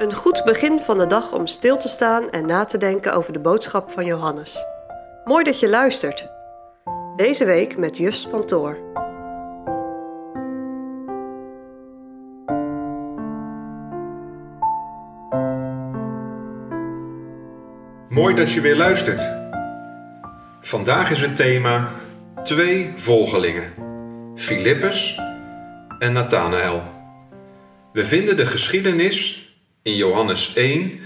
Een goed begin van de dag om stil te staan en na te denken over de boodschap van Johannes. Mooi dat je luistert. Deze week met Just van Toor. Mooi dat je weer luistert. Vandaag is het thema twee volgelingen, Filippus en Nathanael. We vinden de geschiedenis in Johannes 1,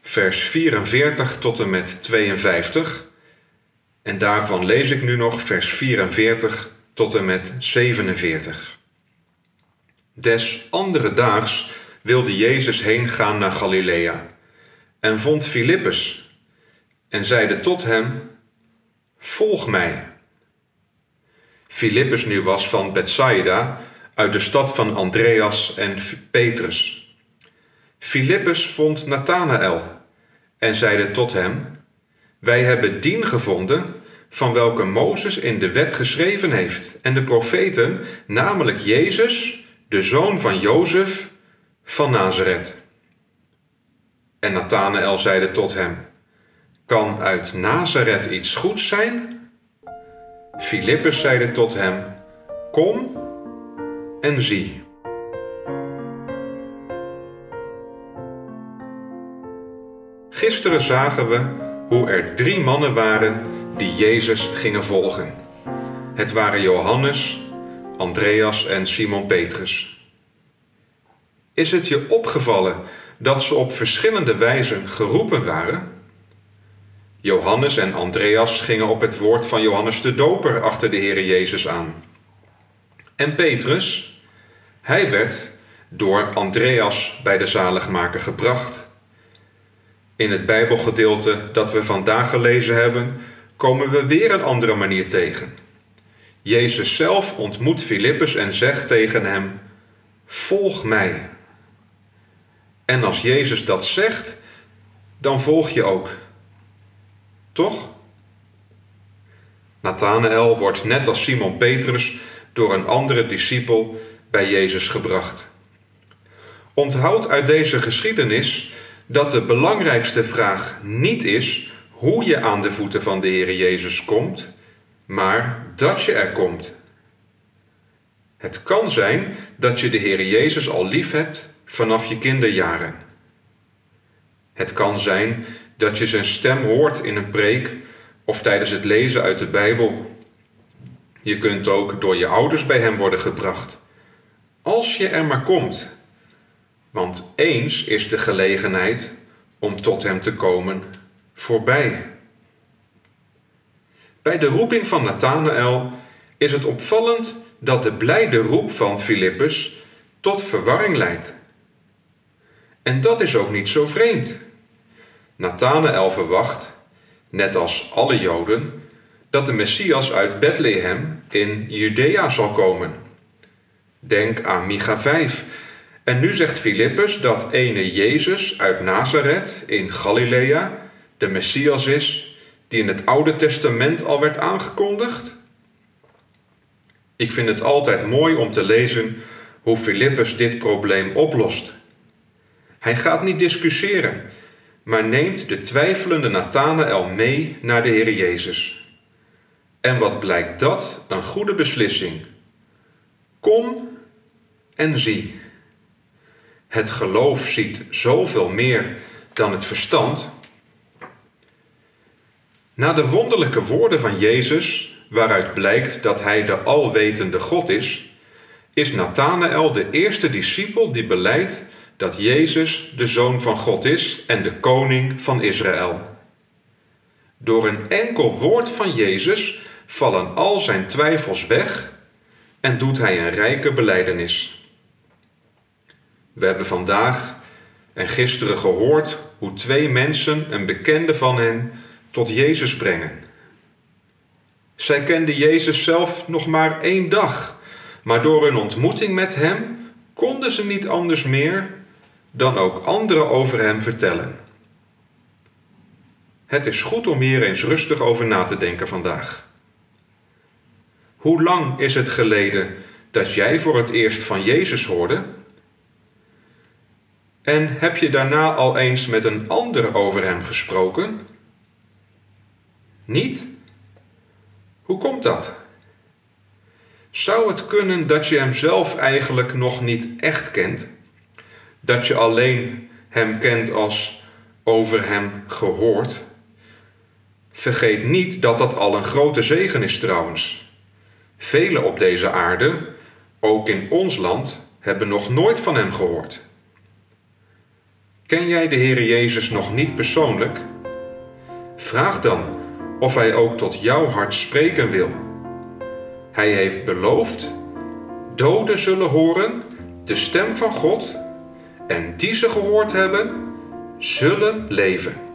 vers 44 tot en met 52. En daarvan lees ik nu nog vers 44 tot en met 47. Des andere daags wilde Jezus heen gaan naar Galilea en vond Filippus en zeide tot hem: Volg mij. Filippus nu was van Bethsaida, uit de stad van Andreas en Petrus. Filippus vond Nathanael en zeide tot hem: Wij hebben dien gevonden van welke Mozes in de wet geschreven heeft en de profeten, namelijk Jezus, de zoon van Jozef van Nazareth. En Nathanael zeide tot hem: Kan uit Nazareth iets goeds zijn? Filippus zeide tot hem: Kom en zie. Gisteren zagen we hoe er drie mannen waren die Jezus gingen volgen. Het waren Johannes, Andreas en Simon Petrus. Is het je opgevallen dat ze op verschillende wijzen geroepen waren? Johannes en Andreas gingen op het woord van Johannes de Doper achter de Heer Jezus aan. En Petrus, hij werd door Andreas bij de zaligmaker gebracht. In het Bijbelgedeelte dat we vandaag gelezen hebben, komen we weer een andere manier tegen. Jezus zelf ontmoet Filippus en zegt tegen hem: Volg mij. En als Jezus dat zegt, dan volg je ook. Toch? Nathanael wordt net als Simon Petrus door een andere discipel bij Jezus gebracht. Onthoud uit deze geschiedenis dat de belangrijkste vraag niet is hoe je aan de voeten van de Heer Jezus komt, maar dat je er komt. Het kan zijn dat je de Heer Jezus al lief hebt vanaf je kinderjaren. Het kan zijn dat je zijn stem hoort in een preek of tijdens het lezen uit de Bijbel. Je kunt ook door je ouders bij hem worden gebracht. Als je er maar komt. Want eens is de gelegenheid om tot hem te komen voorbij. Bij de roeping van Nathanael is het opvallend dat de blijde roep van Filippus tot verwarring leidt. En dat is ook niet zo vreemd. Nathanael verwacht, net als alle Joden, dat de Messias uit Bethlehem in Judea zal komen. Denk aan Micha 5, en nu zegt Filippus dat ene Jezus uit Nazareth in Galilea de Messias is die in het Oude Testament al werd aangekondigd? Ik vind het altijd mooi om te lezen hoe Filippus dit probleem oplost. Hij gaat niet discussiëren, maar neemt de twijfelende Nathanael mee naar de Heer Jezus. En wat blijkt dat een goede beslissing? Kom en zie. Het geloof ziet zoveel meer dan het verstand. Na de wonderlijke woorden van Jezus, waaruit blijkt dat hij de alwetende God is, is Nathanael de eerste discipel die beleidt dat Jezus de Zoon van God is en de Koning van Israël. Door een enkel woord van Jezus vallen al zijn twijfels weg en doet hij een rijke beleidenis. We hebben vandaag en gisteren gehoord hoe twee mensen een bekende van hen tot Jezus brengen. Zij kenden Jezus zelf nog maar één dag, maar door hun ontmoeting met Hem konden ze niet anders meer dan ook anderen over Hem vertellen. Het is goed om hier eens rustig over na te denken vandaag. Hoe lang is het geleden dat jij voor het eerst van Jezus hoorde En heb je daarna al eens met een ander over hem gesproken? Niet? Hoe komt dat? Zou het kunnen dat je hem zelf eigenlijk nog niet echt kent? Dat je alleen hem kent als over hem gehoord? Vergeet niet dat dat al een grote zegen is trouwens. Velen op deze aarde, ook in ons land, hebben nog nooit van hem gehoord. Ken jij de Heer Jezus nog niet persoonlijk? Vraag dan of Hij ook tot jouw hart spreken wil. Hij heeft beloofd: doden zullen horen de stem van God, en die ze gehoord hebben, zullen leven.